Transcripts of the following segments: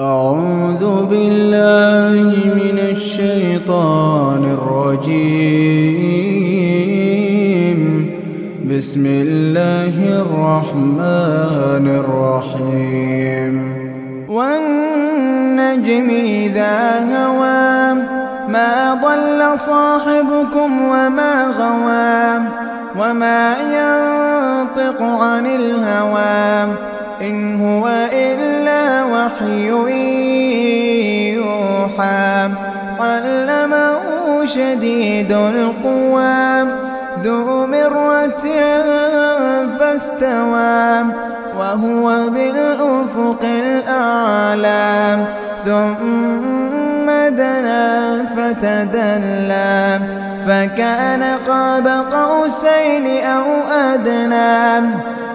أعوذ بالله من الشيطان الرجيم. بسم الله الرحمن الرحيم. والنجم إذا هوى ما ضل صاحبكم وما غوى وما ينطق عن الهوى. إن هو إلا وحي يوحى. علمه شديد القوى. ذو مرة فاستوى. وهو بالأفق الأعلى. ثم دنا فتدلى. فكان قاب قوسين أو أدنى.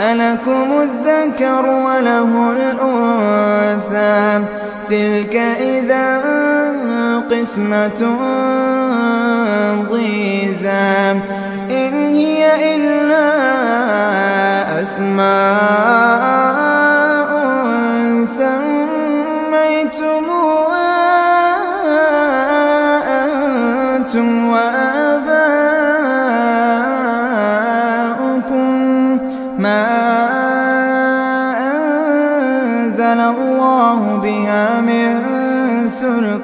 ألكم الذكر وله الأنثى تلك إذا قسمة ضيزى إن هي إلا أسماء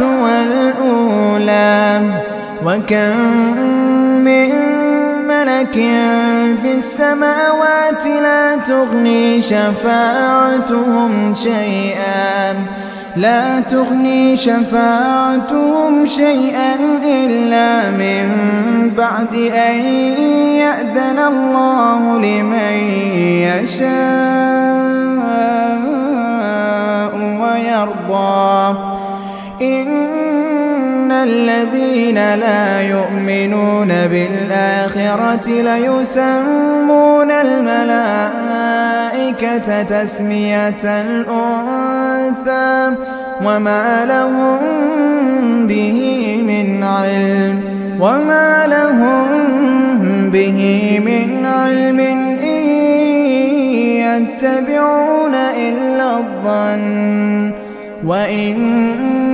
والأولى وكم من ملك في السماوات لا تغني شفاعتهم شيئا لا تغني شفاعتهم شيئا إلا من بعد أن يأذن الله لمن يشاء ويرضى. إن الذين لا يؤمنون بالآخرة ليسمون الملائكة تسمية الأنثى وما لهم به من علم وما لهم به من علم إن يتبعون إلا الظن وإن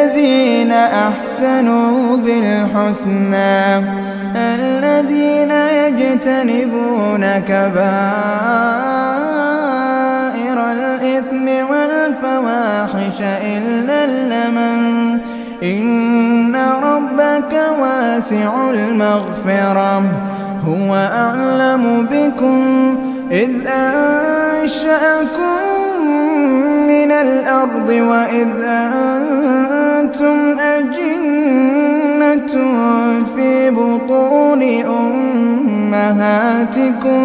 أحسنوا بالحسنى. الذين يجتنبون كبائر والإثم والفواحش إلا اللمن. إن ربك واسع المغفرة. هو أعلم بكم إذ أنشأكم من الأرض وإذ أنتم أجنة في بطون أمهاتكم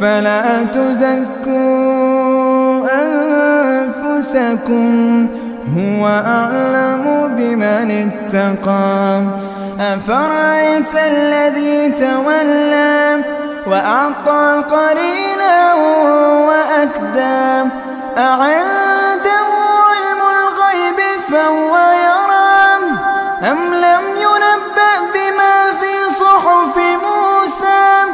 فلا تزكوا أنفسكم هو أعلم بمن اتقى. أفرأيت الذي تولى وأعطى قرينا وأكدى؟ أعنده علم الغيب فهو أم لم ينبأ بما في صحف موسى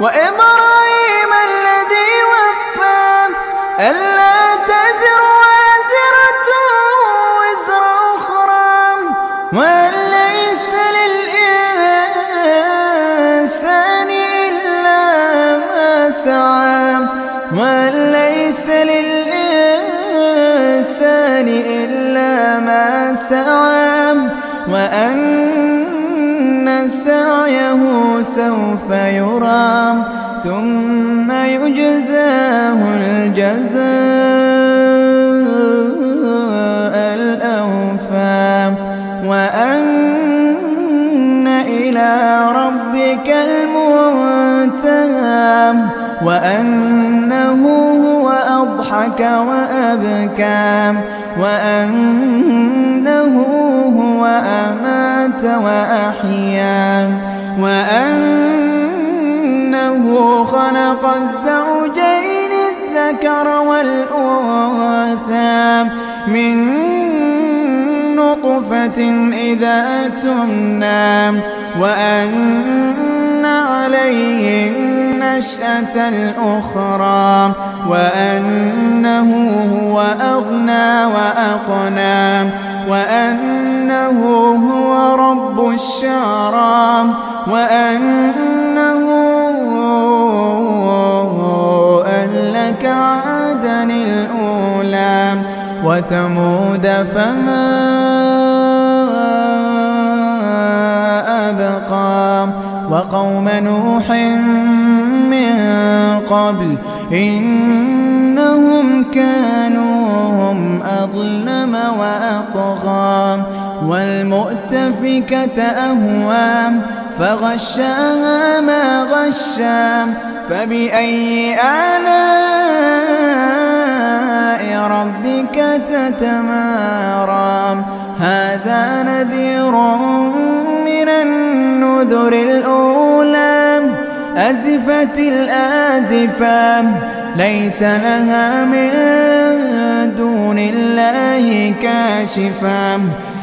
وإبراهيم الذي وفى ألا تزر وازرة وزر أخرى وأن ليس للإنسان إلا ما سعى وأن سعيه سوف يرى ثم يجزاه الجزاء الأوفى. وأن إلى ربك المنتهى وأنه هو أضحك وأبكى وأنه هو أمات وأحيا وأنه خلق الزوجين الذكر والأنثى. من نطفة إذا تمنى وأن عليه النشأة الأخرى وأنه هو أغنى وأقنى. وأنه هو رب الشعرى وأنه أهلك عادا الأولى وثمود فما أبقى وقوم نوح من قبل إنهم كانوا والمؤتفكة أهوى فغشاها ما غشا فبأي آلاء ربك تتمارى هذا نذير من النذر الأولى أزفت الآزفة ليس لها من دون الله كاشفة.